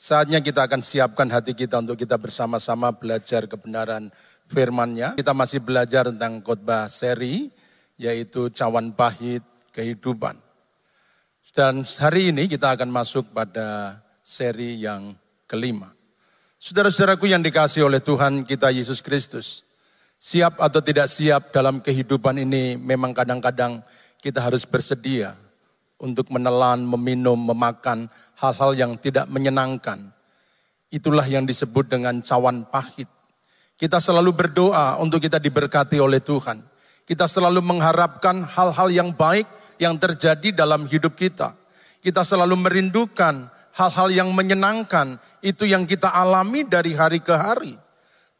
Saatnya kita akan siapkan hati kita untuk kita bersama-sama belajar kebenaran firman-Nya. Kita masih belajar tentang khotbah seri yaitu cawan pahit kehidupan. Dan hari ini kita akan masuk pada seri yang kelima. Saudara-saudaraku yang dikasih oleh Tuhan kita Yesus Kristus. Siap atau tidak siap dalam kehidupan ini memang kadang-kadang kita harus bersedia untuk menelan, meminum, memakan hal-hal yang tidak menyenangkan. Itulah yang disebut dengan cawan pahit. Kita selalu berdoa untuk kita diberkati oleh Tuhan. Kita selalu mengharapkan hal-hal yang baik yang terjadi dalam hidup kita. Kita selalu merindukan hal-hal yang menyenangkan. Itu yang kita alami dari hari ke hari.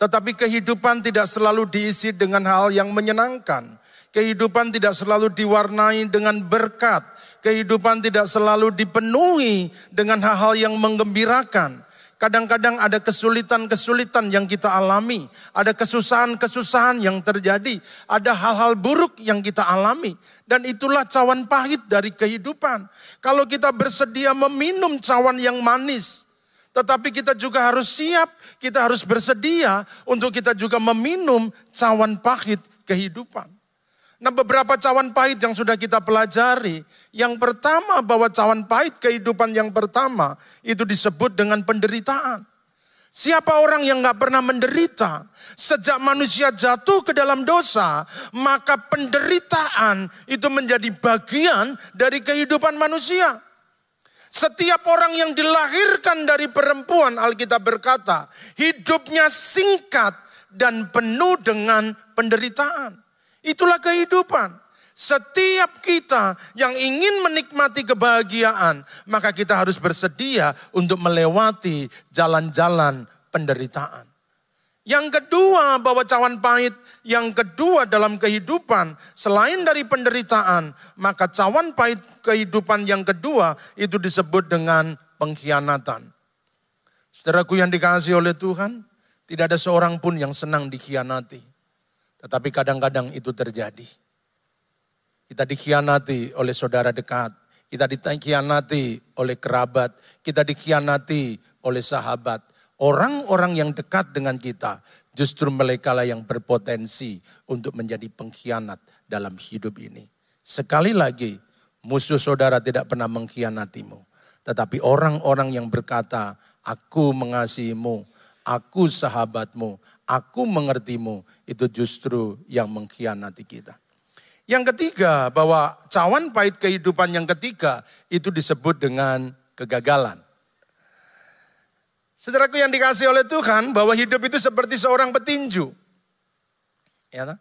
Tetapi kehidupan tidak selalu diisi dengan hal yang menyenangkan. Kehidupan tidak selalu diwarnai dengan berkat kehidupan tidak selalu dipenuhi dengan hal-hal yang menggembirakan. Kadang-kadang ada kesulitan-kesulitan yang kita alami, ada kesusahan-kesusahan yang terjadi, ada hal-hal buruk yang kita alami, dan itulah cawan pahit dari kehidupan. Kalau kita bersedia meminum cawan yang manis, tetapi kita juga harus siap, kita harus bersedia untuk kita juga meminum cawan pahit kehidupan. Nah beberapa cawan pahit yang sudah kita pelajari. Yang pertama bahwa cawan pahit kehidupan yang pertama itu disebut dengan penderitaan. Siapa orang yang gak pernah menderita? Sejak manusia jatuh ke dalam dosa, maka penderitaan itu menjadi bagian dari kehidupan manusia. Setiap orang yang dilahirkan dari perempuan, Alkitab berkata, hidupnya singkat dan penuh dengan penderitaan. Itulah kehidupan. Setiap kita yang ingin menikmati kebahagiaan, maka kita harus bersedia untuk melewati jalan-jalan penderitaan. Yang kedua, bahwa cawan pahit yang kedua dalam kehidupan, selain dari penderitaan, maka cawan pahit kehidupan yang kedua itu disebut dengan pengkhianatan. Saudaraku yang dikasih oleh Tuhan, tidak ada seorang pun yang senang dikhianati. Tetapi kadang-kadang itu terjadi. Kita dikhianati oleh saudara dekat, kita dikhianati oleh kerabat, kita dikhianati oleh sahabat. Orang-orang yang dekat dengan kita justru mereka lah yang berpotensi untuk menjadi pengkhianat dalam hidup ini. Sekali lagi, musuh saudara tidak pernah mengkhianatimu. Tetapi orang-orang yang berkata, aku mengasihimu, aku sahabatmu, aku mengertimu, itu justru yang mengkhianati kita. Yang ketiga, bahwa cawan pahit kehidupan yang ketiga itu disebut dengan kegagalan. Saudaraku yang dikasih oleh Tuhan, bahwa hidup itu seperti seorang petinju. Ya,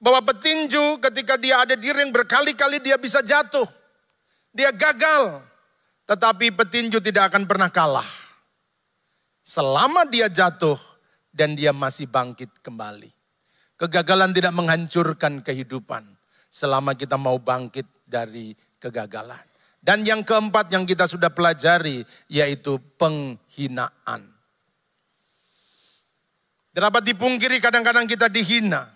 bahwa petinju ketika dia ada di ring berkali-kali dia bisa jatuh. Dia gagal. Tetapi petinju tidak akan pernah kalah. Selama dia jatuh, dan dia masih bangkit kembali. Kegagalan tidak menghancurkan kehidupan selama kita mau bangkit dari kegagalan. Dan yang keempat yang kita sudah pelajari yaitu penghinaan. Dapat dipungkiri kadang-kadang kita dihina.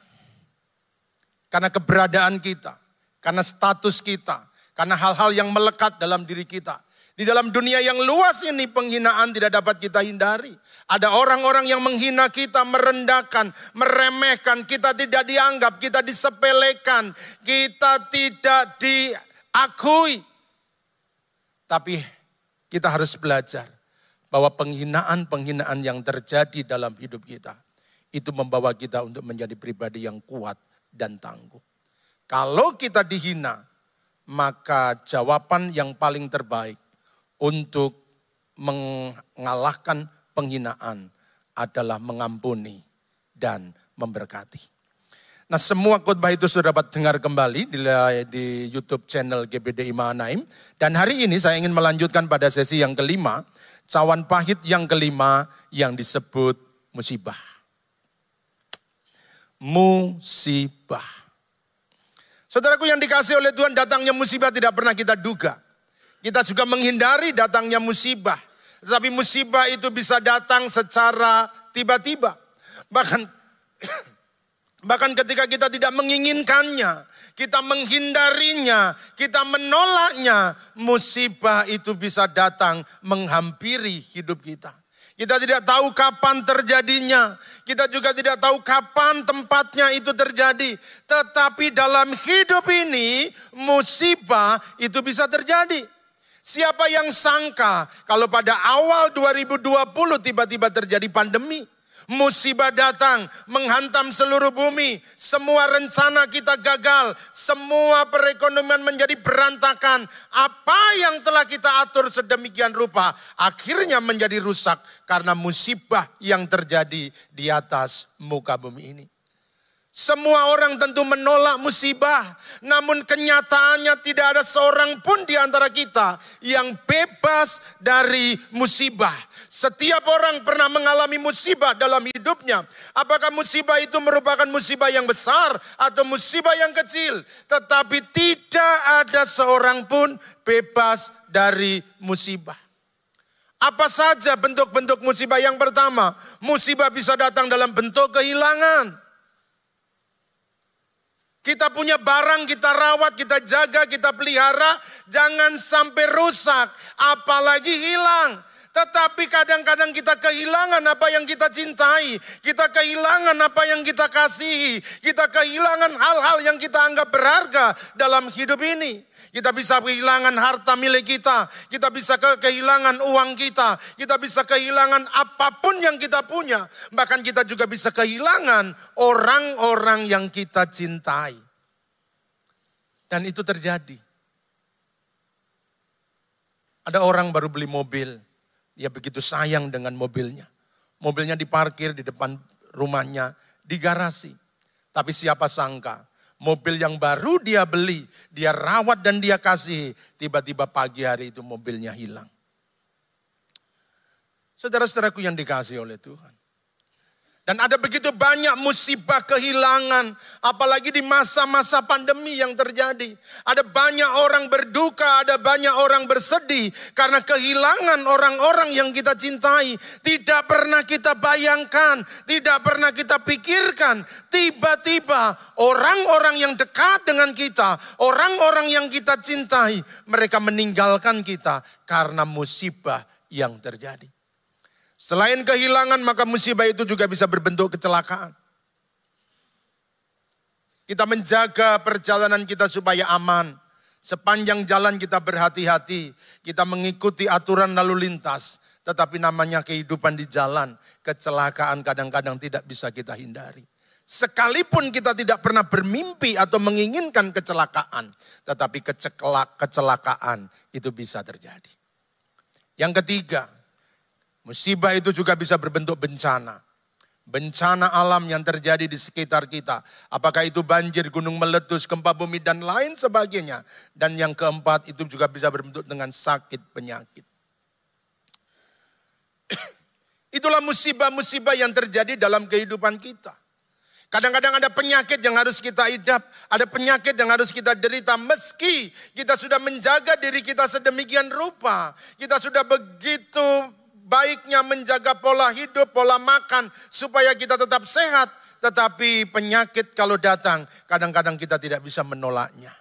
Karena keberadaan kita, karena status kita, karena hal-hal yang melekat dalam diri kita. Di dalam dunia yang luas ini penghinaan tidak dapat kita hindari. Ada orang-orang yang menghina kita, merendahkan, meremehkan, kita tidak dianggap, kita disepelekan, kita tidak diakui. Tapi kita harus belajar bahwa penghinaan-penghinaan yang terjadi dalam hidup kita itu membawa kita untuk menjadi pribadi yang kuat dan tangguh. Kalau kita dihina, maka jawaban yang paling terbaik untuk mengalahkan penghinaan adalah mengampuni dan memberkati. Nah semua khotbah itu sudah dapat dengar kembali di, YouTube channel GBD Imanaim. Dan hari ini saya ingin melanjutkan pada sesi yang kelima, cawan pahit yang kelima yang disebut musibah. Musibah. Saudaraku yang dikasih oleh Tuhan datangnya musibah tidak pernah kita duga. Kita juga menghindari datangnya musibah. Tetapi musibah itu bisa datang secara tiba-tiba. Bahkan Bahkan ketika kita tidak menginginkannya, kita menghindarinya, kita menolaknya, musibah itu bisa datang menghampiri hidup kita. Kita tidak tahu kapan terjadinya. Kita juga tidak tahu kapan tempatnya itu terjadi. Tetapi dalam hidup ini musibah itu bisa terjadi. Siapa yang sangka kalau pada awal 2020 tiba-tiba terjadi pandemi musibah datang menghantam seluruh bumi, semua rencana kita gagal, semua perekonomian menjadi berantakan. Apa yang telah kita atur sedemikian rupa akhirnya menjadi rusak karena musibah yang terjadi di atas muka bumi ini. Semua orang tentu menolak musibah, namun kenyataannya tidak ada seorang pun di antara kita yang bebas dari musibah. Setiap orang pernah mengalami musibah dalam hidupnya. Apakah musibah itu merupakan musibah yang besar atau musibah yang kecil? Tetapi tidak ada seorang pun bebas dari musibah. Apa saja bentuk-bentuk musibah? Yang pertama, musibah bisa datang dalam bentuk kehilangan. Kita punya barang, kita rawat, kita jaga, kita pelihara, jangan sampai rusak, apalagi hilang. Tetapi kadang-kadang kita kehilangan apa yang kita cintai. Kita kehilangan apa yang kita kasihi. Kita kehilangan hal-hal yang kita anggap berharga dalam hidup ini. Kita bisa kehilangan harta milik kita. Kita bisa kehilangan uang kita. Kita bisa kehilangan apa pun yang kita punya. Bahkan kita juga bisa kehilangan orang-orang yang kita cintai. Dan itu terjadi. Ada orang baru beli mobil dia begitu sayang dengan mobilnya. Mobilnya diparkir di depan rumahnya, di garasi. Tapi siapa sangka, mobil yang baru dia beli, dia rawat dan dia kasih. Tiba-tiba pagi hari itu mobilnya hilang. Saudara-saudaraku yang dikasih oleh Tuhan. Dan ada begitu banyak musibah kehilangan, apalagi di masa-masa pandemi yang terjadi. Ada banyak orang berduka, ada banyak orang bersedih karena kehilangan orang-orang yang kita cintai. Tidak pernah kita bayangkan, tidak pernah kita pikirkan. Tiba-tiba orang-orang yang dekat dengan kita, orang-orang yang kita cintai, mereka meninggalkan kita karena musibah yang terjadi. Selain kehilangan maka musibah itu juga bisa berbentuk kecelakaan. Kita menjaga perjalanan kita supaya aman. Sepanjang jalan kita berhati-hati, kita mengikuti aturan lalu lintas. Tetapi namanya kehidupan di jalan, kecelakaan kadang-kadang tidak bisa kita hindari. Sekalipun kita tidak pernah bermimpi atau menginginkan kecelakaan, tetapi kecelakaan itu bisa terjadi. Yang ketiga, Musibah itu juga bisa berbentuk bencana. Bencana alam yang terjadi di sekitar kita. Apakah itu banjir, gunung meletus, gempa bumi, dan lain sebagainya. Dan yang keempat itu juga bisa berbentuk dengan sakit penyakit. Itulah musibah-musibah yang terjadi dalam kehidupan kita. Kadang-kadang ada penyakit yang harus kita idap, ada penyakit yang harus kita derita meski kita sudah menjaga diri kita sedemikian rupa. Kita sudah begitu baiknya menjaga pola hidup, pola makan supaya kita tetap sehat. Tetapi penyakit kalau datang kadang-kadang kita tidak bisa menolaknya.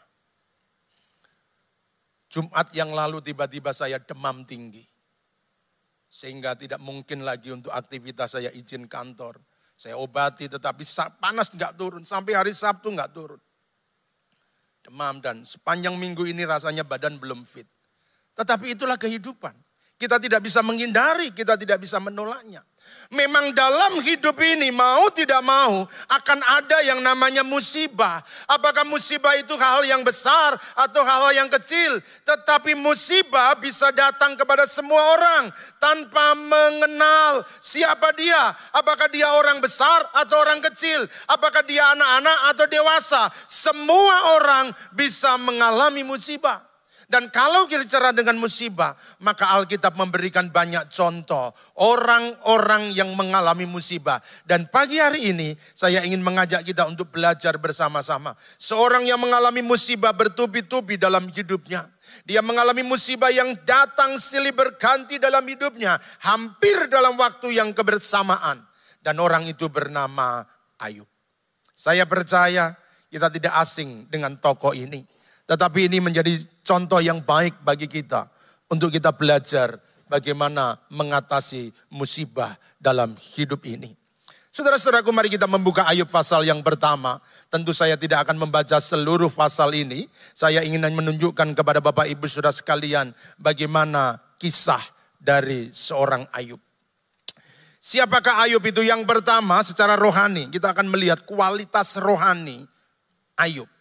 Jumat yang lalu tiba-tiba saya demam tinggi. Sehingga tidak mungkin lagi untuk aktivitas saya izin kantor. Saya obati tetapi panas nggak turun. Sampai hari Sabtu nggak turun. Demam dan sepanjang minggu ini rasanya badan belum fit. Tetapi itulah kehidupan. Kita tidak bisa menghindari, kita tidak bisa menolaknya. Memang dalam hidup ini mau tidak mau akan ada yang namanya musibah. Apakah musibah itu hal yang besar atau hal yang kecil? Tetapi musibah bisa datang kepada semua orang tanpa mengenal siapa dia. Apakah dia orang besar atau orang kecil? Apakah dia anak-anak atau dewasa? Semua orang bisa mengalami musibah. Dan kalau bicara dengan musibah, maka Alkitab memberikan banyak contoh orang-orang yang mengalami musibah. Dan pagi hari ini saya ingin mengajak kita untuk belajar bersama-sama. Seorang yang mengalami musibah bertubi-tubi dalam hidupnya. Dia mengalami musibah yang datang silih berganti dalam hidupnya. Hampir dalam waktu yang kebersamaan. Dan orang itu bernama Ayub. Saya percaya kita tidak asing dengan tokoh ini. Tetapi ini menjadi contoh yang baik bagi kita untuk kita belajar bagaimana mengatasi musibah dalam hidup ini. Saudara-saudaraku mari kita membuka Ayub pasal yang pertama. Tentu saya tidak akan membaca seluruh pasal ini. Saya ingin menunjukkan kepada Bapak Ibu Saudara sekalian bagaimana kisah dari seorang Ayub. Siapakah Ayub itu? Yang pertama secara rohani, kita akan melihat kualitas rohani Ayub.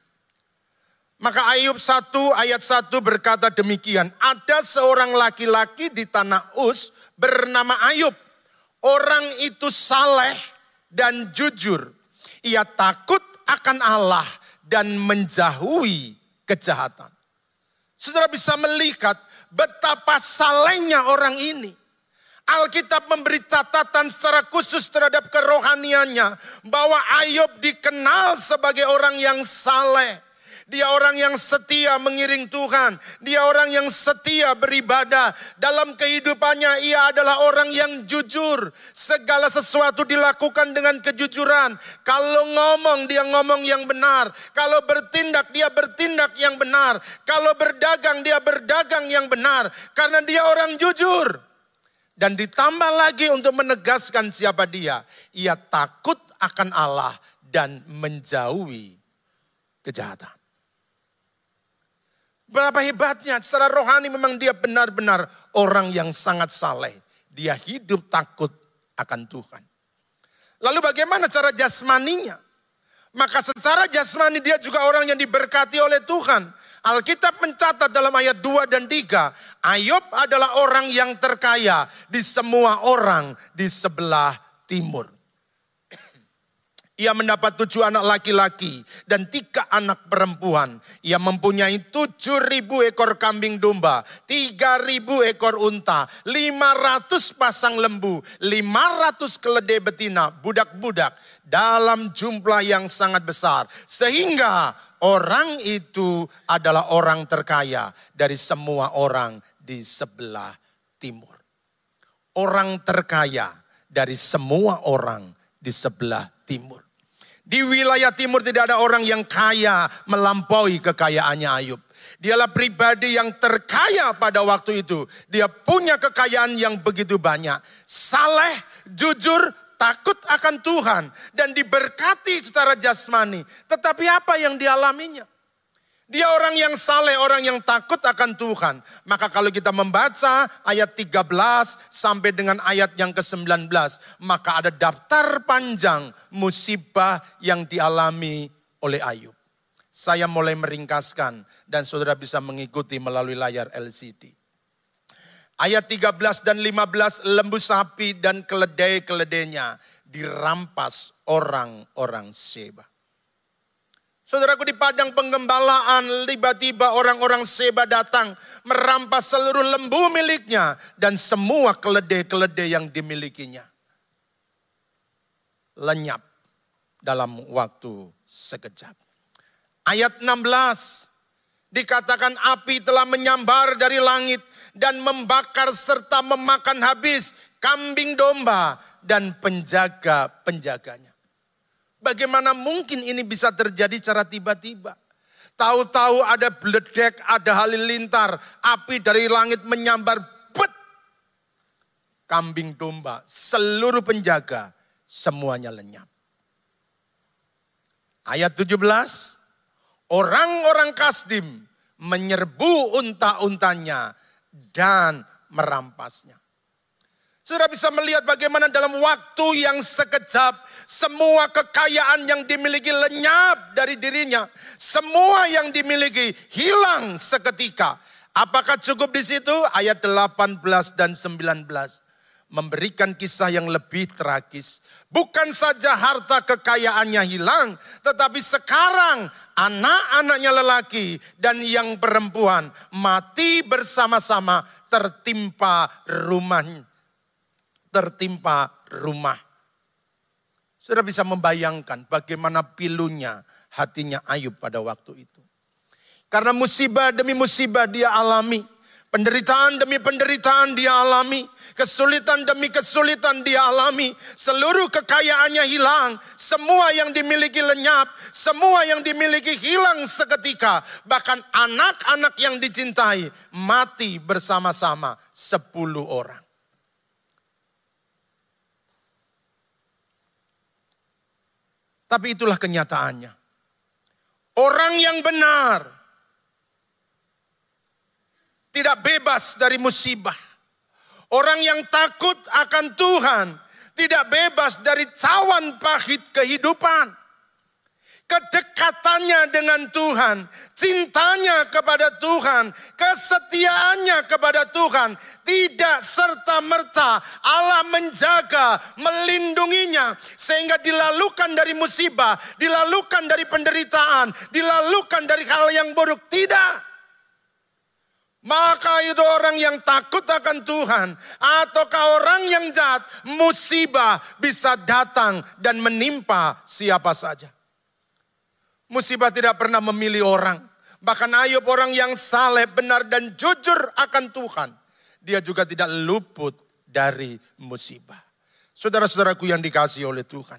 Maka Ayub 1 ayat 1 berkata demikian, ada seorang laki-laki di tanah Us bernama Ayub. Orang itu saleh dan jujur. Ia takut akan Allah dan menjauhi kejahatan. Saudara bisa melihat betapa salehnya orang ini. Alkitab memberi catatan secara khusus terhadap kerohaniannya bahwa Ayub dikenal sebagai orang yang saleh. Dia orang yang setia mengiring Tuhan. Dia orang yang setia beribadah. Dalam kehidupannya ia adalah orang yang jujur. Segala sesuatu dilakukan dengan kejujuran. Kalau ngomong dia ngomong yang benar. Kalau bertindak dia bertindak yang benar. Kalau berdagang dia berdagang yang benar. Karena dia orang jujur. Dan ditambah lagi untuk menegaskan siapa dia. Ia takut akan Allah dan menjauhi kejahatan. Berapa hebatnya secara rohani memang dia benar-benar orang yang sangat saleh. Dia hidup takut akan Tuhan. Lalu bagaimana cara jasmaninya? Maka secara jasmani dia juga orang yang diberkati oleh Tuhan. Alkitab mencatat dalam ayat 2 dan 3, Ayub adalah orang yang terkaya di semua orang di sebelah timur. Ia mendapat tujuh anak laki-laki dan tiga anak perempuan. Ia mempunyai tujuh ribu ekor kambing domba, tiga ribu ekor unta, lima ratus pasang lembu, lima ratus keledai betina, budak-budak dalam jumlah yang sangat besar. Sehingga orang itu adalah orang terkaya dari semua orang di sebelah timur. Orang terkaya dari semua orang di sebelah timur. Di wilayah timur tidak ada orang yang kaya melampaui kekayaannya Ayub. Dialah pribadi yang terkaya pada waktu itu. Dia punya kekayaan yang begitu banyak. Saleh, jujur, takut akan Tuhan. Dan diberkati secara jasmani. Tetapi apa yang dialaminya? Dia orang yang saleh, orang yang takut akan Tuhan. Maka kalau kita membaca ayat 13 sampai dengan ayat yang ke-19, maka ada daftar panjang musibah yang dialami oleh Ayub. Saya mulai meringkaskan dan saudara bisa mengikuti melalui layar LCD. Ayat 13 dan 15 lembu sapi dan keledai-keledainya dirampas orang-orang Seba. Saudaraku di padang penggembalaan tiba-tiba orang-orang Seba datang merampas seluruh lembu miliknya dan semua keledai-keledai yang dimilikinya. Lenyap dalam waktu sekejap. Ayat 16 dikatakan api telah menyambar dari langit dan membakar serta memakan habis kambing domba dan penjaga-penjaganya. Bagaimana mungkin ini bisa terjadi secara tiba-tiba? Tahu-tahu ada beledek, ada halilintar, api dari langit menyambar, bet. Kambing domba, seluruh penjaga, semuanya lenyap. Ayat 17, orang-orang Kasdim menyerbu unta-untanya dan merampasnya. Sudah bisa melihat bagaimana dalam waktu yang sekejap semua kekayaan yang dimiliki lenyap dari dirinya. Semua yang dimiliki hilang seketika. Apakah cukup di situ? Ayat 18 dan 19 memberikan kisah yang lebih tragis. Bukan saja harta kekayaannya hilang, tetapi sekarang anak-anaknya lelaki dan yang perempuan mati bersama-sama tertimpa rumah tertimpa rumah sudah bisa membayangkan bagaimana pilunya hatinya Ayub pada waktu itu. Karena musibah demi musibah dia alami. Penderitaan demi penderitaan dia alami. Kesulitan demi kesulitan dia alami. Seluruh kekayaannya hilang. Semua yang dimiliki lenyap. Semua yang dimiliki hilang seketika. Bahkan anak-anak yang dicintai mati bersama-sama. Sepuluh orang. Tapi itulah kenyataannya. Orang yang benar tidak bebas dari musibah. Orang yang takut akan Tuhan tidak bebas dari cawan pahit kehidupan. Kedekatannya dengan Tuhan, cintanya kepada Tuhan, kesetiaannya kepada Tuhan, tidak serta-merta Allah menjaga, melindunginya, sehingga dilalukan dari musibah, dilalukan dari penderitaan, dilalukan dari hal yang buruk. Tidak. Maka itu orang yang takut akan Tuhan ataukah orang yang jahat, musibah bisa datang dan menimpa siapa saja. Musibah tidak pernah memilih orang. Bahkan Ayub orang yang saleh, benar dan jujur akan Tuhan. Dia juga tidak luput dari musibah. Saudara-saudaraku yang dikasih oleh Tuhan.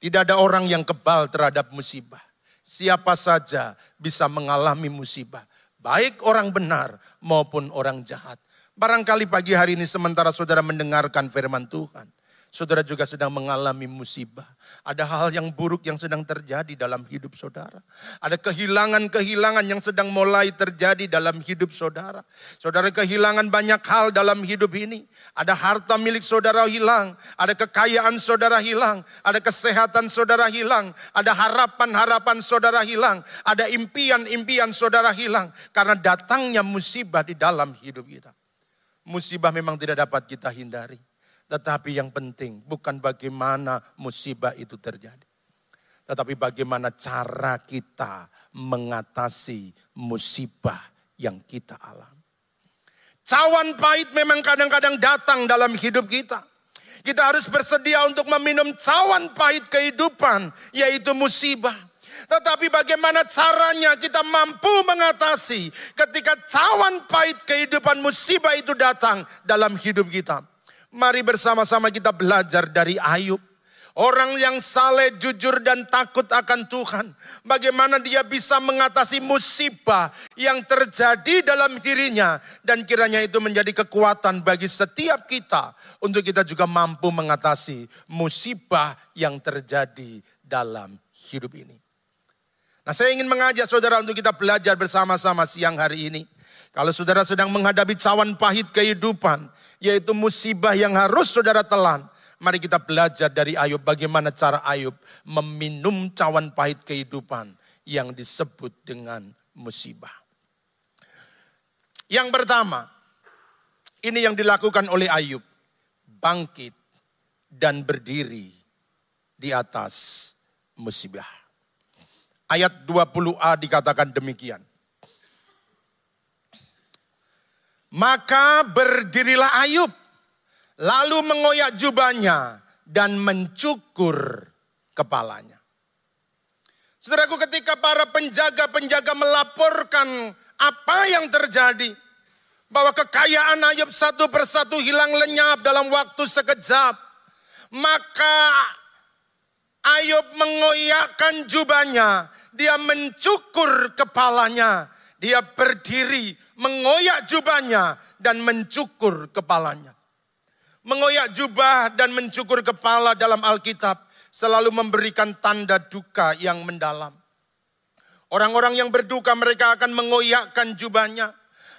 Tidak ada orang yang kebal terhadap musibah. Siapa saja bisa mengalami musibah Baik orang benar maupun orang jahat. Barangkali pagi hari ini sementara saudara mendengarkan firman Tuhan. Saudara juga sedang mengalami musibah. Ada hal yang buruk yang sedang terjadi dalam hidup saudara. Ada kehilangan-kehilangan yang sedang mulai terjadi dalam hidup saudara. Saudara kehilangan banyak hal dalam hidup ini. Ada harta milik saudara hilang. Ada kekayaan saudara hilang. Ada kesehatan saudara hilang. Ada harapan-harapan saudara hilang. Ada impian-impian saudara hilang. Karena datangnya musibah di dalam hidup kita. Musibah memang tidak dapat kita hindari. Tetapi yang penting bukan bagaimana musibah itu terjadi. Tetapi bagaimana cara kita mengatasi musibah yang kita alami. Cawan pahit memang kadang-kadang datang dalam hidup kita. Kita harus bersedia untuk meminum cawan pahit kehidupan, yaitu musibah. Tetapi bagaimana caranya kita mampu mengatasi ketika cawan pahit kehidupan musibah itu datang dalam hidup kita. Mari bersama-sama kita belajar dari Ayub. Orang yang saleh, jujur dan takut akan Tuhan. Bagaimana dia bisa mengatasi musibah yang terjadi dalam dirinya. Dan kiranya itu menjadi kekuatan bagi setiap kita. Untuk kita juga mampu mengatasi musibah yang terjadi dalam hidup ini. Nah saya ingin mengajak saudara untuk kita belajar bersama-sama siang hari ini. Kalau saudara sedang menghadapi cawan pahit kehidupan, yaitu musibah yang harus saudara telan. Mari kita belajar dari Ayub bagaimana cara Ayub meminum cawan pahit kehidupan yang disebut dengan musibah. Yang pertama, ini yang dilakukan oleh Ayub. Bangkit dan berdiri di atas musibah. Ayat 20a dikatakan demikian. Maka berdirilah Ayub, lalu mengoyak jubahnya dan mencukur kepalanya. Saudaraku ketika para penjaga-penjaga melaporkan apa yang terjadi. Bahwa kekayaan Ayub satu persatu hilang lenyap dalam waktu sekejap. Maka Ayub mengoyakkan jubahnya. Dia mencukur kepalanya. Dia berdiri mengoyak jubahnya dan mencukur kepalanya. Mengoyak jubah dan mencukur kepala dalam Alkitab selalu memberikan tanda duka yang mendalam. Orang-orang yang berduka mereka akan mengoyakkan jubahnya.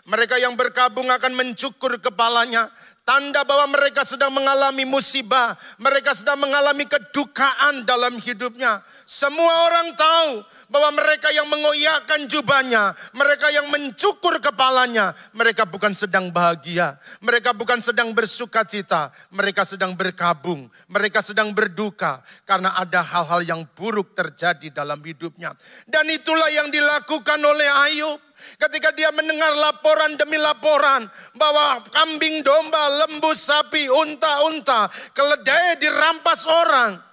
Mereka yang berkabung akan mencukur kepalanya. Tanda bahwa mereka sedang mengalami musibah, mereka sedang mengalami kedukaan dalam hidupnya. Semua orang tahu bahwa mereka yang mengoyakkan jubahnya, mereka yang mencukur kepalanya, mereka bukan sedang bahagia, mereka bukan sedang bersuka cita, mereka sedang berkabung, mereka sedang berduka karena ada hal-hal yang buruk terjadi dalam hidupnya. Dan itulah yang dilakukan oleh Ayub. Ketika dia mendengar laporan demi laporan bahwa kambing domba, lembu sapi, unta-unta, keledai dirampas orang.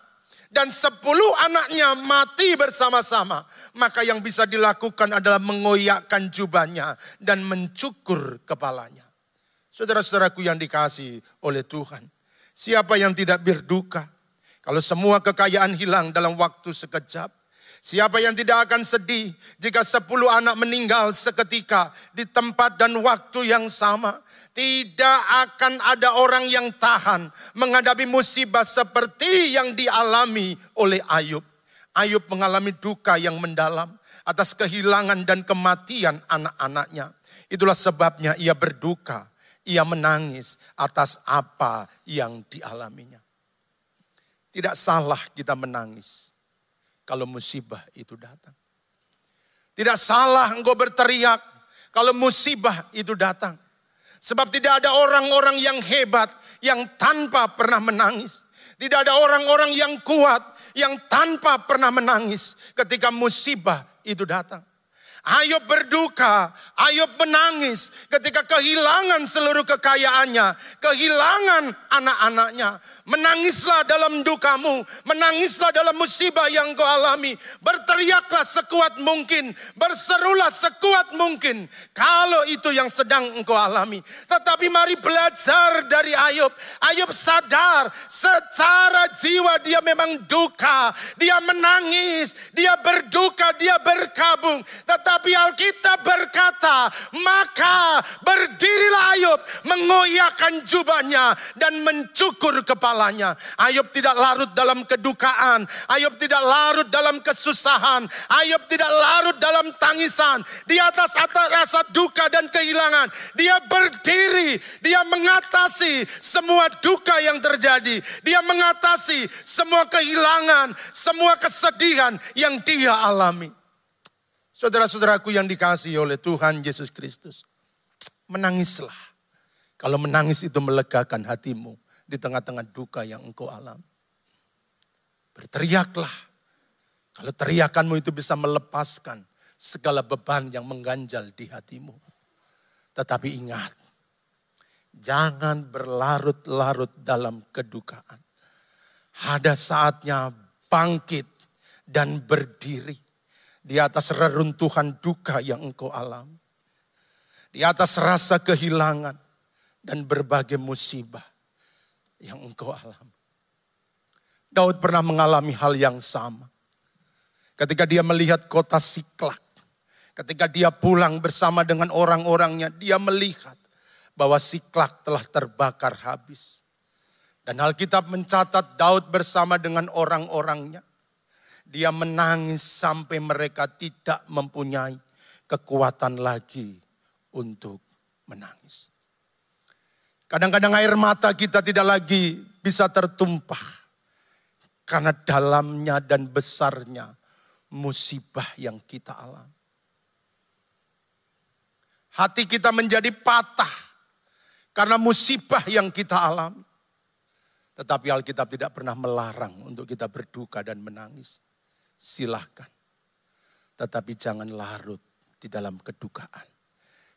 dan sepuluh anaknya mati bersama-sama, maka yang bisa dilakukan adalah mengoyakkan jubahnya dan mencukur kepalanya. Saudara-saudaraku yang dikasih oleh Tuhan, siapa yang tidak berduka kalau semua kekayaan hilang dalam waktu sekejap? Siapa yang tidak akan sedih jika sepuluh anak meninggal seketika di tempat dan waktu yang sama? Tidak akan ada orang yang tahan menghadapi musibah seperti yang dialami oleh Ayub. Ayub mengalami duka yang mendalam atas kehilangan dan kematian anak-anaknya. Itulah sebabnya ia berduka, ia menangis atas apa yang dialaminya. Tidak salah kita menangis kalau musibah itu datang. Tidak salah engkau berteriak kalau musibah itu datang. Sebab tidak ada orang-orang yang hebat yang tanpa pernah menangis. Tidak ada orang-orang yang kuat yang tanpa pernah menangis ketika musibah itu datang. Ayub berduka, Ayub menangis ketika kehilangan seluruh kekayaannya, kehilangan anak-anaknya. Menangislah dalam dukamu, menangislah dalam musibah yang kau alami. Berteriaklah sekuat mungkin, berserulah sekuat mungkin. Kalau itu yang sedang engkau alami. Tetapi mari belajar dari Ayub. Ayub sadar secara jiwa dia memang duka. Dia menangis, dia berduka, dia berkabung. Tetapi Alkitab berkata, maka berdirilah Ayub mengoyakkan jubahnya dan mencukur kepala kepalanya. Ayub tidak larut dalam kedukaan. Ayub tidak larut dalam kesusahan. Ayub tidak larut dalam tangisan. Di atas atas rasa duka dan kehilangan. Dia berdiri. Dia mengatasi semua duka yang terjadi. Dia mengatasi semua kehilangan. Semua kesedihan yang dia alami. Saudara-saudaraku yang dikasihi oleh Tuhan Yesus Kristus. Menangislah. Kalau menangis itu melegakan hatimu di tengah-tengah duka yang engkau alami. Berteriaklah. Kalau teriakanmu itu bisa melepaskan segala beban yang mengganjal di hatimu. Tetapi ingat, jangan berlarut-larut dalam kedukaan. Ada saatnya bangkit dan berdiri di atas reruntuhan duka yang engkau alami. Di atas rasa kehilangan dan berbagai musibah yang engkau alami. Daud pernah mengalami hal yang sama. Ketika dia melihat kota Siklak, ketika dia pulang bersama dengan orang-orangnya, dia melihat bahwa Siklak telah terbakar habis. Dan Alkitab mencatat Daud bersama dengan orang-orangnya. Dia menangis sampai mereka tidak mempunyai kekuatan lagi untuk menangis. Kadang-kadang air mata kita tidak lagi bisa tertumpah. Karena dalamnya dan besarnya musibah yang kita alami. Hati kita menjadi patah karena musibah yang kita alami. Tetapi Alkitab tidak pernah melarang untuk kita berduka dan menangis. Silahkan. Tetapi jangan larut di dalam kedukaan.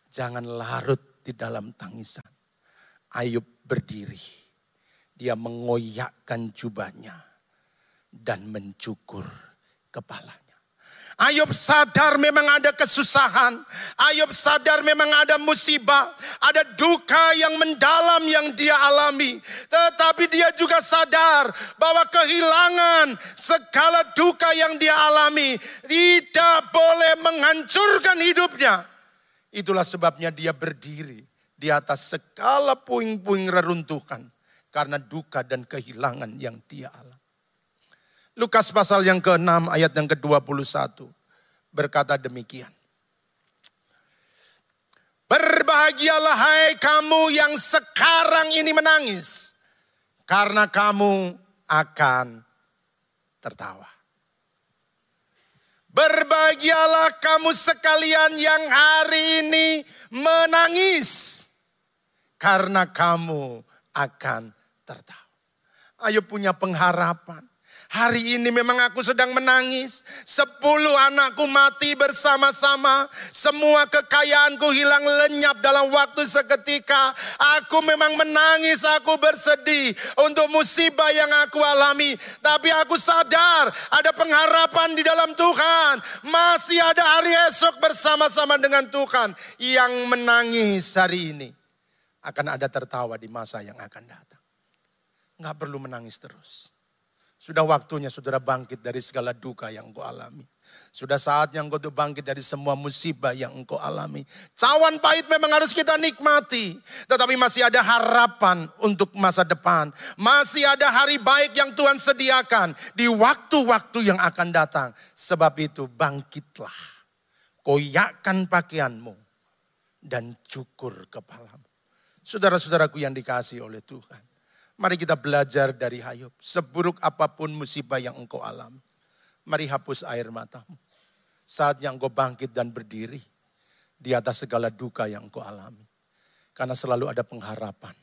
Jangan larut di dalam tangisan. Ayub berdiri. Dia mengoyakkan jubahnya dan mencukur kepalanya. Ayub sadar memang ada kesusahan. Ayub sadar memang ada musibah. Ada duka yang mendalam yang dia alami. Tetapi dia juga sadar bahwa kehilangan segala duka yang dia alami tidak boleh menghancurkan hidupnya. Itulah sebabnya dia berdiri di atas segala puing-puing reruntuhan karena duka dan kehilangan yang dia alami. Lukas pasal yang ke-6 ayat yang ke-21 berkata demikian. Berbahagialah hai kamu yang sekarang ini menangis karena kamu akan tertawa. Berbahagialah kamu sekalian yang hari ini menangis karena kamu akan tertawa. Ayo punya pengharapan. Hari ini memang aku sedang menangis. Sepuluh anakku mati bersama-sama. Semua kekayaanku hilang lenyap dalam waktu seketika. Aku memang menangis, aku bersedih untuk musibah yang aku alami. Tapi aku sadar ada pengharapan di dalam Tuhan. Masih ada hari esok bersama-sama dengan Tuhan. Yang menangis hari ini. Akan ada tertawa di masa yang akan datang. Nggak perlu menangis terus. Sudah waktunya saudara bangkit dari segala duka yang engkau alami. Sudah saatnya engkau tuh bangkit dari semua musibah yang engkau alami. Cawan pahit memang harus kita nikmati. Tetapi masih ada harapan untuk masa depan. Masih ada hari baik yang Tuhan sediakan di waktu-waktu yang akan datang. Sebab itu bangkitlah. Koyakkan pakaianmu dan cukur kepalamu. Saudara-saudaraku yang dikasih oleh Tuhan. Mari kita belajar dari Hayub. Seburuk apa pun musibah yang engkau alami. Mari hapus air matamu. Saatnya engkau bangkit dan berdiri di atas segala duka yang engkau alami. Karena selalu ada pengharapan.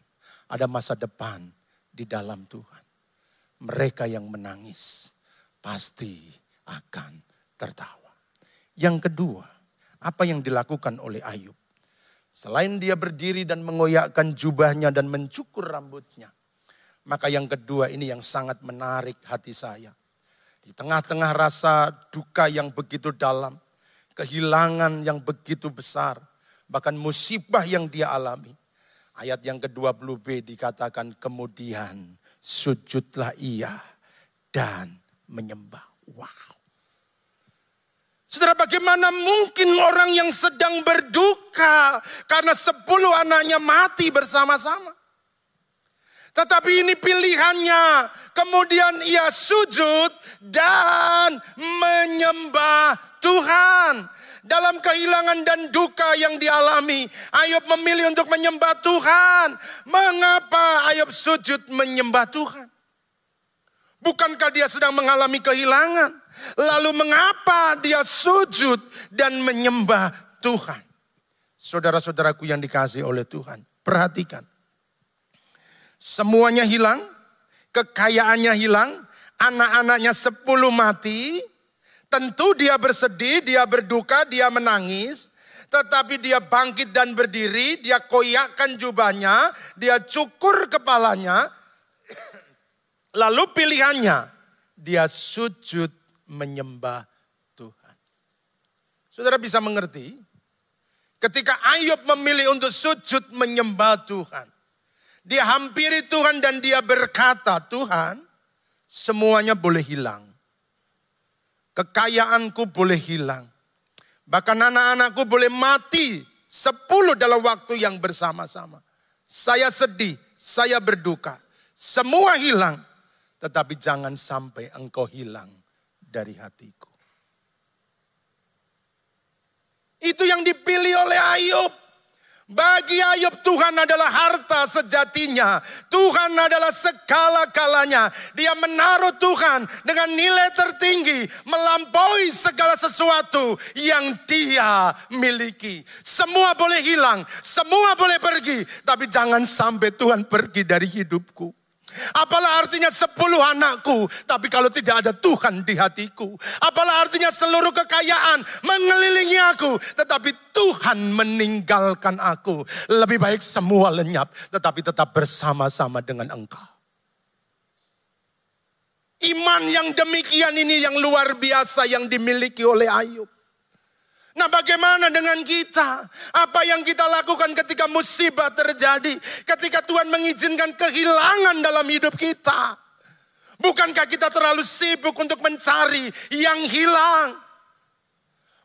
Ada masa depan di dalam Tuhan. Mereka yang menangis pasti akan tertawa. Yang kedua, apa yang dilakukan oleh Ayub? Selain dia berdiri dan mengoyakkan jubahnya dan mencukur rambutnya. Maka yang kedua ini yang sangat menarik hati saya. Di tengah-tengah rasa duka yang begitu dalam, kehilangan yang begitu besar, bahkan musibah yang dia alami. Ayat yang ke-20b dikatakan kemudian sujudlah ia dan menyembah. Wow. Saudara bagaimana mungkin orang yang sedang berduka karena sepuluh anaknya mati bersama-sama. Tetapi ini pilihannya. Kemudian ia sujud dan menyembah Tuhan. Dalam kehilangan dan duka yang dialami, Ayub memilih untuk menyembah Tuhan. Mengapa Ayub sujud menyembah Tuhan? Bukankah dia sedang mengalami kehilangan? Lalu mengapa dia sujud dan menyembah Tuhan? Saudara-saudaraku yang dikasih oleh Tuhan, perhatikan. Semuanya hilang, kekayaannya hilang, anak-anaknya sepuluh mati. Tentu dia bersedih, dia berduka, dia menangis. Tetapi dia bangkit dan berdiri, dia koyakkan jubahnya, dia cukur kepalanya. Lalu pilihannya, dia sujud menyembah Tuhan. Saudara bisa mengerti, ketika Ayub memilih untuk sujud menyembah Tuhan. Dia hampiri Tuhan dan dia berkata, Tuhan semuanya boleh hilang. Kekayaanku boleh hilang. Bahkan anak-anakku boleh mati sepuluh dalam waktu yang bersama-sama. Saya sedih, saya berduka. Semua hilang. Tetapi jangan sampai engkau hilang dari hatiku. Itu yang dipilih oleh Ayub. Bagi Ayub Tuhan adalah harta sejatinya. Tuhan adalah segala-galanya. Dia menaruh Tuhan dengan nilai tertinggi. Melampaui segala sesuatu yang dia miliki. Semua boleh hilang. Semua boleh pergi. Tapi jangan sampai Tuhan pergi dari hidupku. Apalah artinya sepuluh anakku, tapi kalau tidak ada Tuhan di hatiku. Apalah artinya seluruh kekayaan mengelilingi aku, tetapi Tuhan meninggalkan aku. Lebih baik semua lenyap, tetapi tetap bersama-sama dengan engkau. Iman yang demikian ini yang luar biasa yang dimiliki oleh Ayub. Nah bagaimana dengan kita? Apa yang kita lakukan ketika musibah terjadi? Ketika Tuhan mengizinkan kehilangan dalam hidup kita? Bukankah kita terlalu sibuk untuk mencari yang hilang?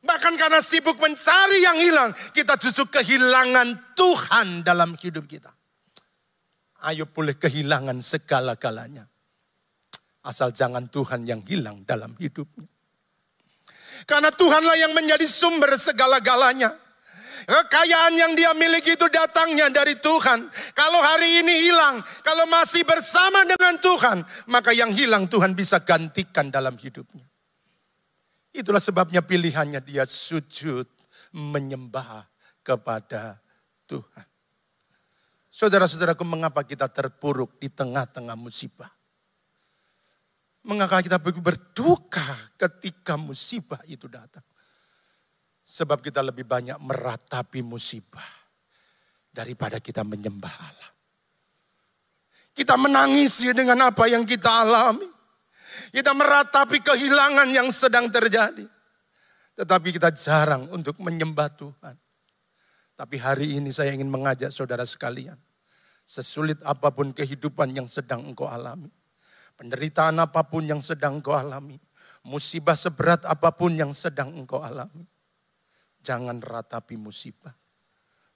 Bahkan karena sibuk mencari yang hilang, kita justru kehilangan Tuhan dalam hidup kita. Ayo boleh kehilangan segala-galanya. Asal jangan Tuhan yang hilang dalam hidupnya. Karena Tuhanlah yang menjadi sumber segala-galanya. Kekayaan yang dia miliki itu datangnya dari Tuhan. Kalau hari ini hilang, kalau masih bersama dengan Tuhan, maka yang hilang Tuhan bisa gantikan dalam hidupnya. Itulah sebabnya pilihannya dia sujud menyembah kepada Tuhan. Saudara-saudaraku, mengapa kita terpuruk di tengah-tengah musibah? Mengapa kita berduka ketika musibah itu datang? Sebab kita lebih banyak meratapi musibah daripada kita menyembah Allah. Kita menangisi dengan apa yang kita alami. Kita meratapi kehilangan yang sedang terjadi. Tetapi kita jarang untuk menyembah Tuhan. Tapi hari ini saya ingin mengajak saudara sekalian. Sesulit apa pun kehidupan yang sedang engkau alami. Penderitaan apa pun yang sedang engkau alami. Musibah seberat apa pun yang sedang engkau alami. Jangan ratapi musibah.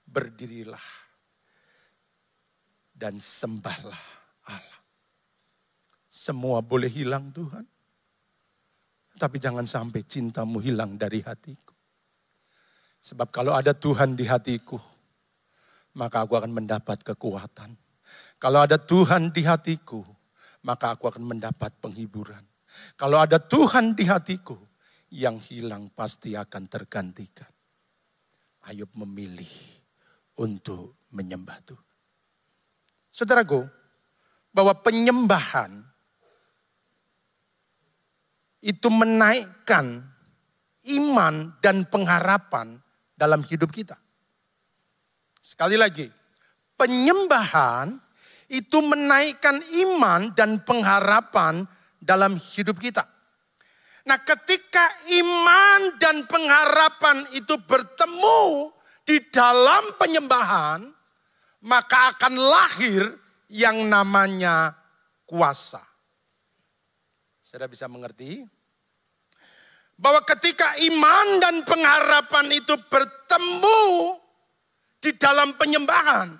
Berdirilah. Dan sembahlah Allah. Semua boleh hilang Tuhan. Tapi jangan sampai cintamu hilang dari hatiku. Sebab kalau ada Tuhan di hatiku, maka aku akan mendapat kekuatan. Kalau ada Tuhan di hatiku, maka aku akan mendapat penghiburan. Kalau ada Tuhan di hatiku, yang hilang pasti akan tergantikan. Ayub memilih untuk menyembah Tuhan. Saudaraku, bahwa penyembahan itu menaikkan iman dan pengharapan dalam hidup kita. Sekali lagi, penyembahan itu menaikkan iman dan pengharapan dalam hidup kita. Nah, ketika iman dan pengharapan itu bertemu di dalam penyembahan, maka akan lahir yang namanya kuasa. Sudah bisa mengerti? Bahwa ketika iman dan pengharapan itu bertemu di dalam penyembahan,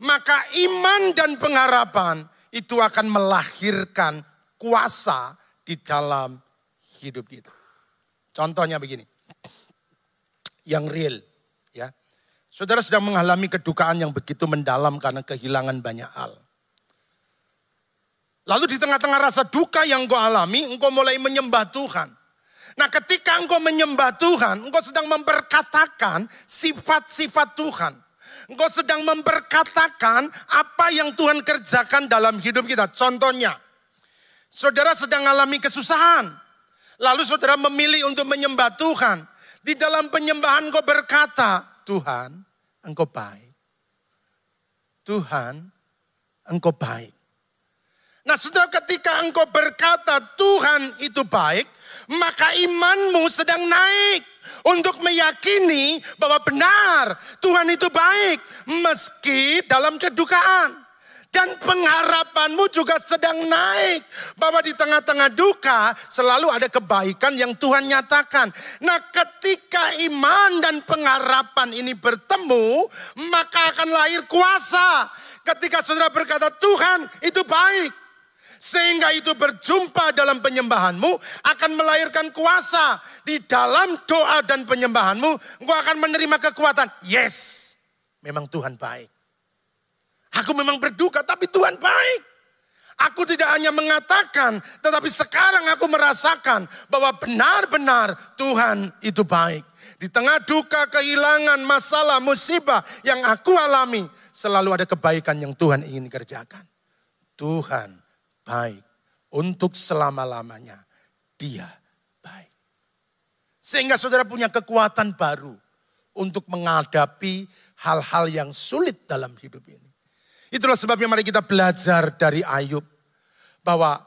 maka iman dan pengharapan itu akan melahirkan kuasa di dalam hidup kita. Contohnya begini, yang real, ya. Saudara sedang mengalami kedukaan yang begitu mendalam karena kehilangan banyak hal. Lalu di tengah-tengah rasa duka yang engkau alami, engkau mulai menyembah Tuhan. Nah ketika engkau menyembah Tuhan, engkau sedang memperkatakan sifat-sifat Tuhan. Engkau sedang memperkatakan apa yang Tuhan kerjakan dalam hidup kita. Contohnya, saudara sedang mengalami kesusahan. Lalu saudara memilih untuk menyembah Tuhan. Di dalam penyembahan engkau berkata, Tuhan engkau baik. Tuhan engkau baik. Nah saudara ketika engkau berkata Tuhan itu baik, maka imanmu sedang naik untuk meyakini bahwa benar Tuhan itu baik meski dalam kedukaan. Dan pengharapanmu juga sedang naik. Bahwa di tengah-tengah duka selalu ada kebaikan yang Tuhan nyatakan. Nah ketika iman dan pengharapan ini bertemu, maka akan lahir kuasa. Ketika saudara berkata Tuhan itu baik. Sehingga itu berjumpa dalam penyembahanmu akan melahirkan kuasa. Di dalam doa dan penyembahanmu engkau akan menerima kekuatan. Yes, memang Tuhan baik. Aku memang berduka tapi Tuhan baik. Aku tidak hanya mengatakan, tetapi sekarang aku merasakan bahwa benar-benar Tuhan itu baik. Di tengah duka, kehilangan, masalah, musibah yang aku alami, selalu ada kebaikan yang Tuhan ingin kerjakan. Tuhan baik. Untuk selama-lamanya dia baik. Sehingga saudara punya kekuatan baru untuk menghadapi hal-hal yang sulit dalam hidup ini. Itulah sebabnya mari kita belajar dari Ayub. Bahwa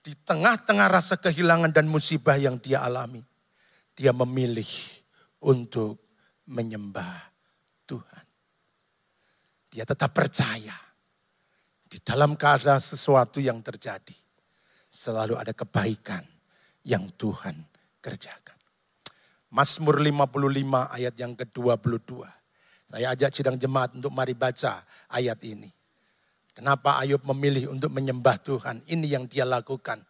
di tengah-tengah rasa kehilangan dan musibah yang dia alami. Dia memilih untuk menyembah Tuhan. Dia tetap percaya di dalam keadaan sesuatu yang terjadi, selalu ada kebaikan yang Tuhan kerjakan. Mazmur 55 ayat yang ke-22. Saya ajak sidang jemaat untuk mari baca ayat ini. Kenapa Ayub memilih untuk menyembah Tuhan? Ini yang dia lakukan.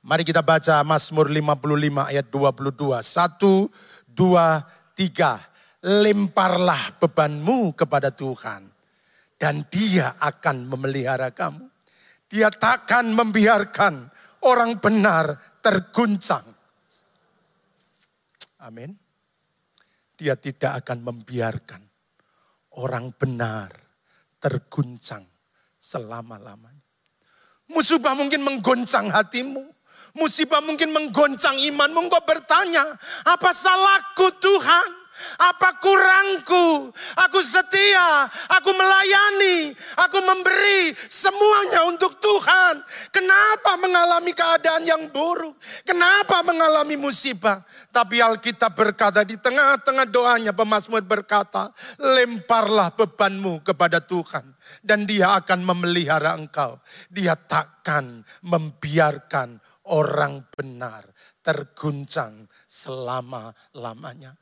Mari kita baca Mazmur 55 ayat 22. Satu, dua, tiga. Lemparlah bebanmu kepada Tuhan dan dia akan memelihara kamu. Dia takkan membiarkan orang benar terguncang. Amin. Dia tidak akan membiarkan orang benar terguncang selama-lamanya. Musibah mungkin menggoncang hatimu. Musibah mungkin menggoncang imanmu. Engkau bertanya, apa salahku Tuhan? Apa kurangku? Aku setia, aku melayani, aku memberi semuanya untuk Tuhan. Kenapa mengalami keadaan yang buruk? Kenapa mengalami musibah? Tapi Alkitab berkata di tengah-tengah doanya pemazmur berkata, lemparlah bebanmu kepada Tuhan dan dia akan memelihara engkau. Dia takkan membiarkan orang benar terguncang selama-lamanya.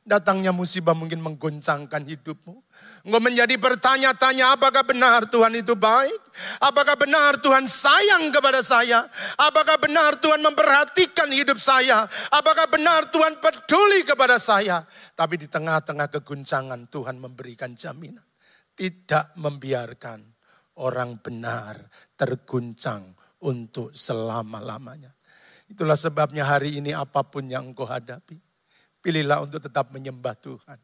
Datangnya musibah mungkin menggoncangkan hidupmu. Engkau menjadi bertanya-tanya apakah benar Tuhan itu baik? Apakah benar Tuhan sayang kepada saya? Apakah benar Tuhan memperhatikan hidup saya? Apakah benar Tuhan peduli kepada saya? Tapi di tengah-tengah keguncangan Tuhan memberikan jaminan. Tidak membiarkan orang benar terguncang untuk selama-lamanya. Itulah sebabnya hari ini apa pun yang engkau hadapi Pilihlah untuk tetap menyembah Tuhan.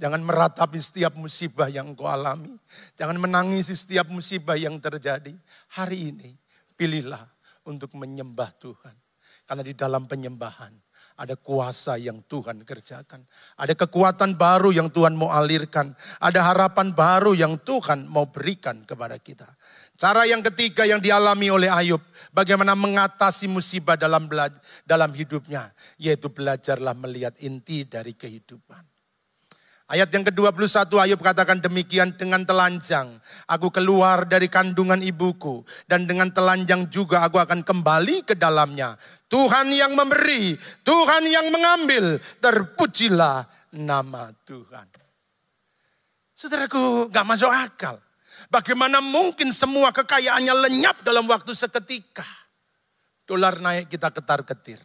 Jangan meratapi setiap musibah yang engkau alami. Jangan menangisi setiap musibah yang terjadi. Hari ini pilihlah untuk menyembah Tuhan. Karena di dalam penyembahan ada kuasa yang Tuhan kerjakan. Ada kekuatan baru yang Tuhan mau alirkan. Ada harapan baru yang Tuhan mau berikan kepada kita. Cara yang ketiga yang dialami oleh Ayub, bagaimana mengatasi musibah dalam dalam hidupnya, yaitu belajarlah melihat inti dari kehidupan. Ayat yang ke-21 Ayub katakan demikian dengan telanjang. Aku keluar dari kandungan ibuku. Dan dengan telanjang juga aku akan kembali ke dalamnya. Tuhan yang memberi, Tuhan yang mengambil. Terpujilah nama Tuhan. Saudaraku gak masuk akal. Bagaimana mungkin semua kekayaannya lenyap dalam waktu seketika. Dolar naik kita ketar-ketir.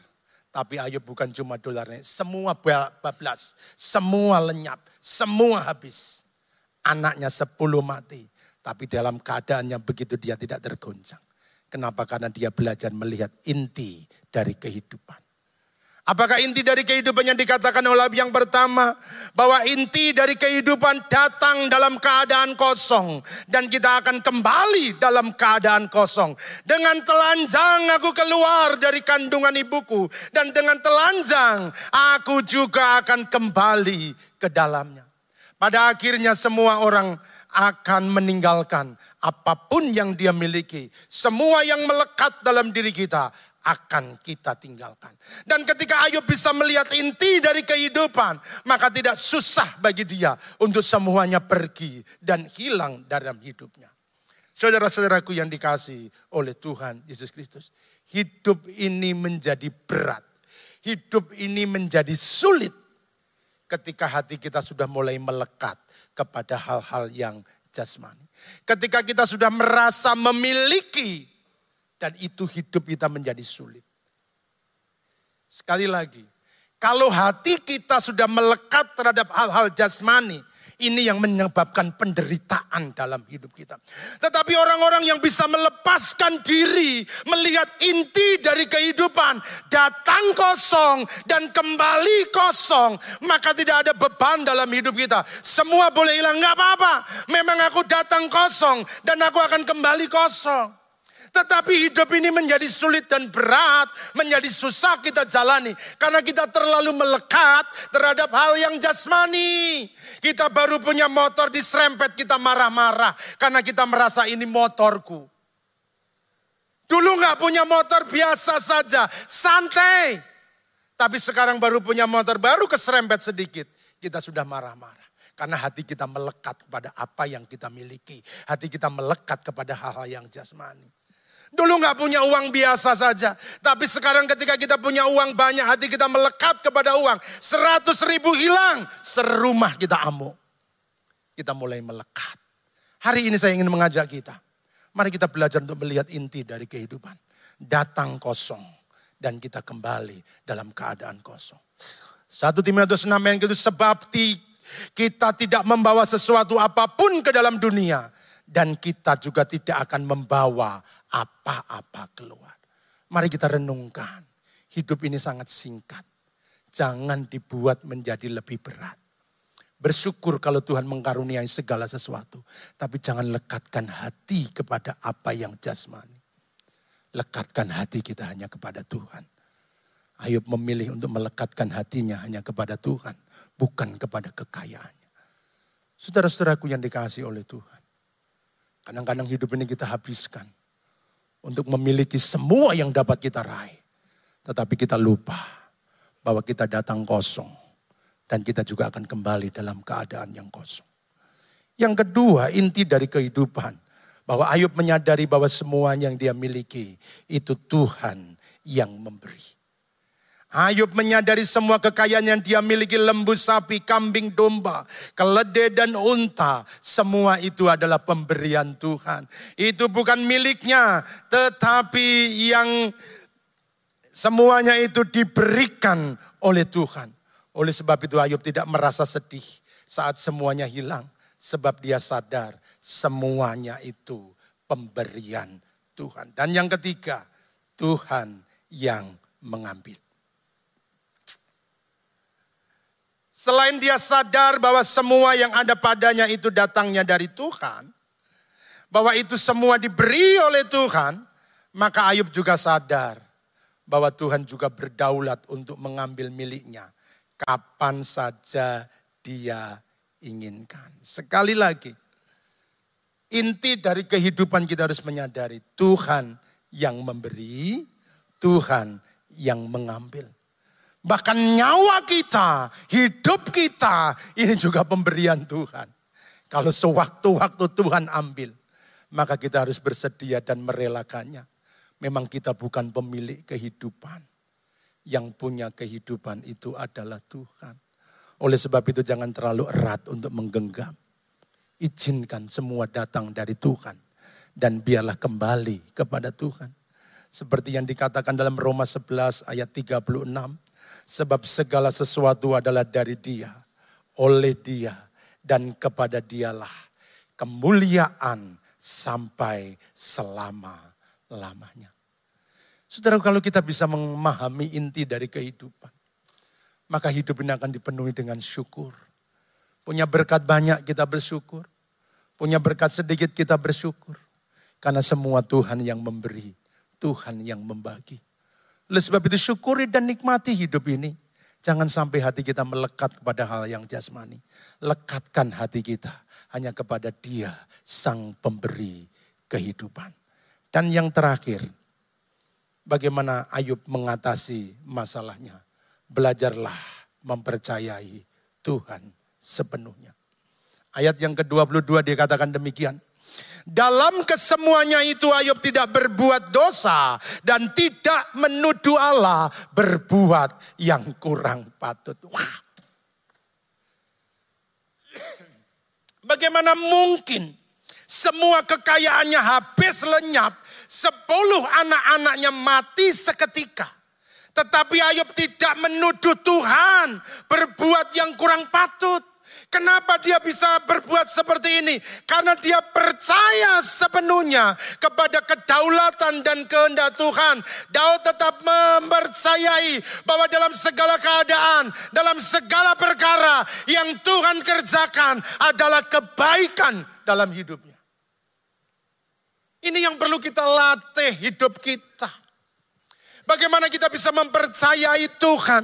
Tapi Ayub bukan cuma dolar naik, semua bablas, semua lenyap, semua habis. Anaknya sepuluh mati, tapi dalam keadaan yang begitu dia tidak tergoncang. Kenapa? Karena dia belajar melihat inti dari kehidupan. Apakah inti dari kehidupan yang dikatakan oleh yang pertama? Bahwa inti dari kehidupan datang dalam keadaan kosong. Dan kita akan kembali dalam keadaan kosong. Dengan telanjang aku keluar dari kandungan ibuku. Dan dengan telanjang aku juga akan kembali ke dalamnya. Pada akhirnya semua orang akan meninggalkan apa pun yang dia miliki. Semua yang melekat dalam diri kita akan kita tinggalkan. Dan ketika Ayub bisa melihat inti dari kehidupan, maka tidak susah bagi dia untuk semuanya pergi dan hilang dalam hidupnya. Saudara-saudaraku yang dikasih oleh Tuhan Yesus Kristus, hidup ini menjadi berat. Hidup ini menjadi sulit ketika hati kita sudah mulai melekat kepada hal-hal yang jasmani. Ketika kita sudah merasa memiliki dan itu hidup kita menjadi sulit. Sekali lagi, kalau hati kita sudah melekat terhadap hal-hal jasmani, ini yang menyebabkan penderitaan dalam hidup kita. Tetapi orang-orang yang bisa melepaskan diri, melihat inti dari kehidupan, datang kosong dan kembali kosong, maka tidak ada beban dalam hidup kita. Semua boleh hilang, nggak apa-apa. Memang aku datang kosong dan aku akan kembali kosong. Tetapi hidup ini menjadi sulit dan berat, menjadi susah kita jalani. Karena kita terlalu melekat terhadap hal yang jasmani. Kita baru punya motor diserempet, kita marah-marah. Karena kita merasa ini motorku. Dulu nggak punya motor biasa saja, santai. Tapi sekarang baru punya motor, baru keserempet sedikit. Kita sudah marah-marah. Karena hati kita melekat kepada apa yang kita miliki. Hati kita melekat kepada hal-hal yang jasmani. Dulu nggak punya uang biasa saja. Tapi sekarang ketika kita punya uang banyak, hati kita melekat kepada uang. Seratus ribu hilang, serumah kita amuk. Kita mulai melekat. Hari ini saya ingin mengajak kita. Mari kita belajar untuk melihat inti dari kehidupan. Datang kosong dan kita kembali dalam keadaan kosong. Satu Timotius 6 yang itu sebab kita tidak membawa sesuatu apa pun ke dalam dunia dan kita juga tidak akan membawa apa-apa keluar. Mari kita renungkan. Hidup ini sangat singkat. Jangan dibuat menjadi lebih berat. Bersyukur kalau Tuhan mengkaruniai segala sesuatu. Tapi jangan lekatkan hati kepada apa yang jasmani. lekatkan hati kita hanya kepada Tuhan. Ayub memilih untuk melekatkan hatinya hanya kepada Tuhan, bukan kepada kekayaannya. Saudara-saudaraku yang dikasih oleh Tuhan. Kadang-kadang hidup ini kita habiskan untuk memiliki semua yang dapat kita raih. Tetapi kita lupa bahwa kita datang kosong dan kita juga akan kembali dalam keadaan yang kosong. Yang kedua, inti dari kehidupan bahwa Ayub menyadari bahwa semua yang dia miliki itu Tuhan yang memberi. Ayub menyadari semua kekayaan yang dia miliki lembu sapi, kambing domba, keledai dan unta. Semua itu adalah pemberian Tuhan. Itu bukan miliknya tetapi yang semuanya itu diberikan oleh Tuhan. Oleh sebab itu Ayub tidak merasa sedih saat semuanya hilang. Sebab dia sadar semuanya itu pemberian Tuhan. Dan yang ketiga, Tuhan yang mengambil. Selain dia sadar bahwa semua yang ada padanya itu datangnya dari Tuhan, bahwa itu semua diberi oleh Tuhan, maka Ayub juga sadar bahwa Tuhan juga berdaulat untuk mengambil miliknya kapan saja dia inginkan. Sekali lagi, inti dari kehidupan kita harus menyadari Tuhan yang memberi, Tuhan yang mengambil. Bahkan nyawa kita, hidup kita, ini juga pemberian Tuhan. Kalau sewaktu-waktu Tuhan ambil, maka kita harus bersedia dan merelakannya. Memang kita bukan pemilik kehidupan. Yang punya kehidupan itu adalah Tuhan. Oleh sebab itu jangan terlalu erat untuk menggenggam. Izinkan semua datang dari Tuhan. Dan biarlah kembali kepada Tuhan. Seperti yang dikatakan dalam Roma 11 ayat 36. Sebab segala sesuatu adalah dari dia, oleh dia, dan kepada dialah kemuliaan sampai selama-lamanya. Saudara kalau kita bisa memahami inti dari kehidupan maka hidup ini akan dipenuhi dengan syukur. Punya berkat banyak kita bersyukur. Punya berkat sedikit kita bersyukur. Karena semua Tuhan yang memberi. Tuhan yang membagi. Oleh sebab itu syukuri dan nikmati hidup ini. Jangan sampai hati kita melekat kepada hal yang jasmani. Lekatkan hati kita hanya kepada dia sang pemberi kehidupan. Dan yang terakhir, bagaimana Ayub mengatasi masalahnya belajarlah mempercayai Tuhan sepenuhnya. Ayat yang ke-22 dikatakan demikian. Dalam kesemuanya itu Ayub tidak berbuat dosa dan tidak menuduh Allah berbuat yang kurang patut. Wah. Bagaimana mungkin semua kekayaannya habis lenyap, sepuluh anak-anaknya mati seketika. Tetapi Ayub tidak menuduh Tuhan berbuat yang kurang patut. Kenapa dia bisa berbuat seperti ini? Karena dia percaya sepenuhnya kepada kedaulatan dan kehendak Tuhan. Daud tetap mempercayai bahwa dalam segala keadaan, dalam segala perkara yang Tuhan kerjakan adalah kebaikan dalam hidupnya. Ini yang perlu kita latih hidup kita. Bagaimana kita bisa mempercayai Tuhan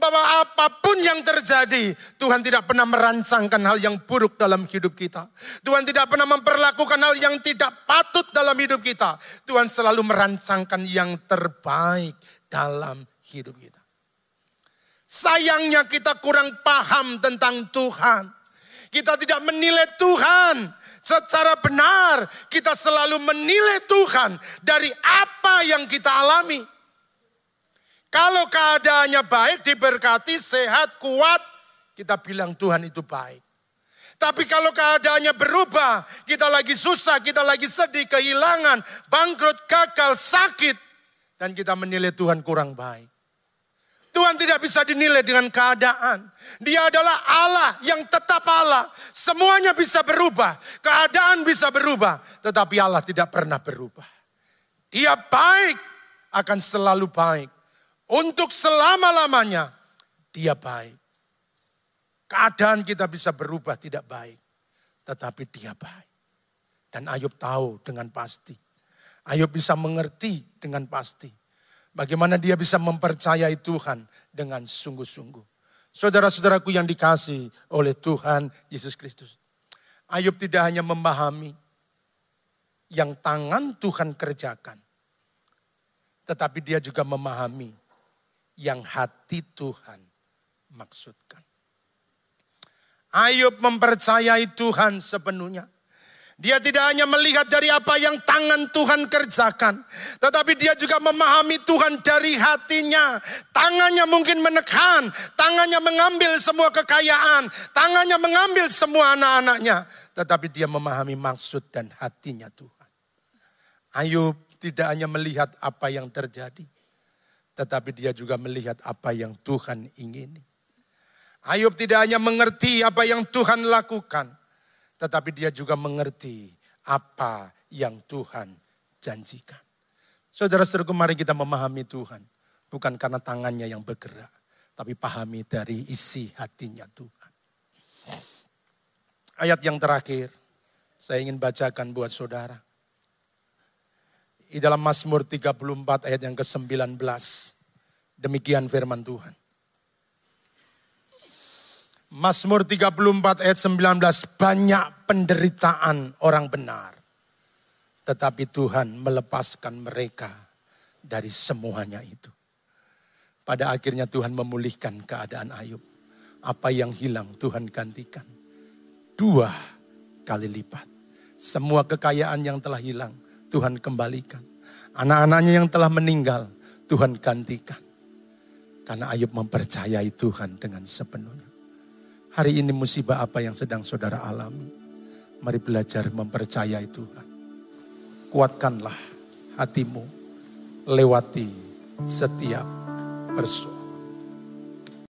bahwa apa pun yang terjadi, Tuhan tidak pernah merancangkan hal yang buruk dalam hidup kita. Tuhan tidak pernah memperlakukan hal yang tidak patut dalam hidup kita. Tuhan selalu merancangkan yang terbaik dalam hidup kita. Sayangnya kita kurang paham tentang Tuhan. Kita tidak menilai Tuhan secara benar. Kita selalu menilai Tuhan dari apa yang kita alami. Kalau keadaannya baik, diberkati, sehat, kuat, kita bilang Tuhan itu baik. Tapi kalau keadaannya berubah, kita lagi susah, kita lagi sedih, kehilangan, bangkrut, gagal, sakit. Dan kita menilai Tuhan kurang baik. Tuhan tidak bisa dinilai dengan keadaan. Dia adalah Allah yang tetap Allah. Semuanya bisa berubah. Keadaan bisa berubah. Tetapi Allah tidak pernah berubah. Dia baik, akan selalu baik untuk selama-lamanya dia baik. Keadaan kita bisa berubah tidak baik. Tetapi dia baik. Dan Ayub tahu dengan pasti. Ayub bisa mengerti dengan pasti. Bagaimana dia bisa mempercayai Tuhan dengan sungguh-sungguh. Saudara-saudaraku yang dikasih oleh Tuhan Yesus Kristus. Ayub tidak hanya memahami yang tangan Tuhan kerjakan. Tetapi dia juga memahami yang hati Tuhan maksudkan. Ayub mempercayai Tuhan sepenuhnya. Dia tidak hanya melihat dari apa yang tangan Tuhan kerjakan, tetapi dia juga memahami Tuhan dari hatinya. Tangannya mungkin menekan, tangannya mengambil semua kekayaan, tangannya mengambil semua anak-anaknya, tetapi dia memahami maksud dan hatinya Tuhan. Ayub tidak hanya melihat apa yang terjadi, tetapi dia juga melihat apa yang Tuhan ingini. Ayub tidak hanya mengerti apa yang Tuhan lakukan, tetapi dia juga mengerti apa yang Tuhan janjikan. Saudara-saudaraku mari kita memahami Tuhan. Bukan karena tangannya yang bergerak. Tapi pahami dari isi hatinya Tuhan. Ayat yang terakhir. Saya ingin bacakan buat saudara. Di dalam Mazmur 34 ayat yang ke-19. Demikian firman Tuhan. Mazmur 34 ayat 19, banyak penderitaan orang benar. Tetapi Tuhan melepaskan mereka dari semuanya itu. Pada akhirnya Tuhan memulihkan keadaan Ayub. Apa yang hilang Tuhan gantikan. Dua kali lipat. Semua kekayaan yang telah hilang Tuhan kembalikan. Anak-anaknya yang telah meninggal Tuhan gantikan. Karena Ayub mempercayai Tuhan dengan sepenuhnya. Hari ini musibah apa yang sedang saudara alami? Mari belajar mempercayai Tuhan. Kuatkanlah hatimu lewati setiap persoalan.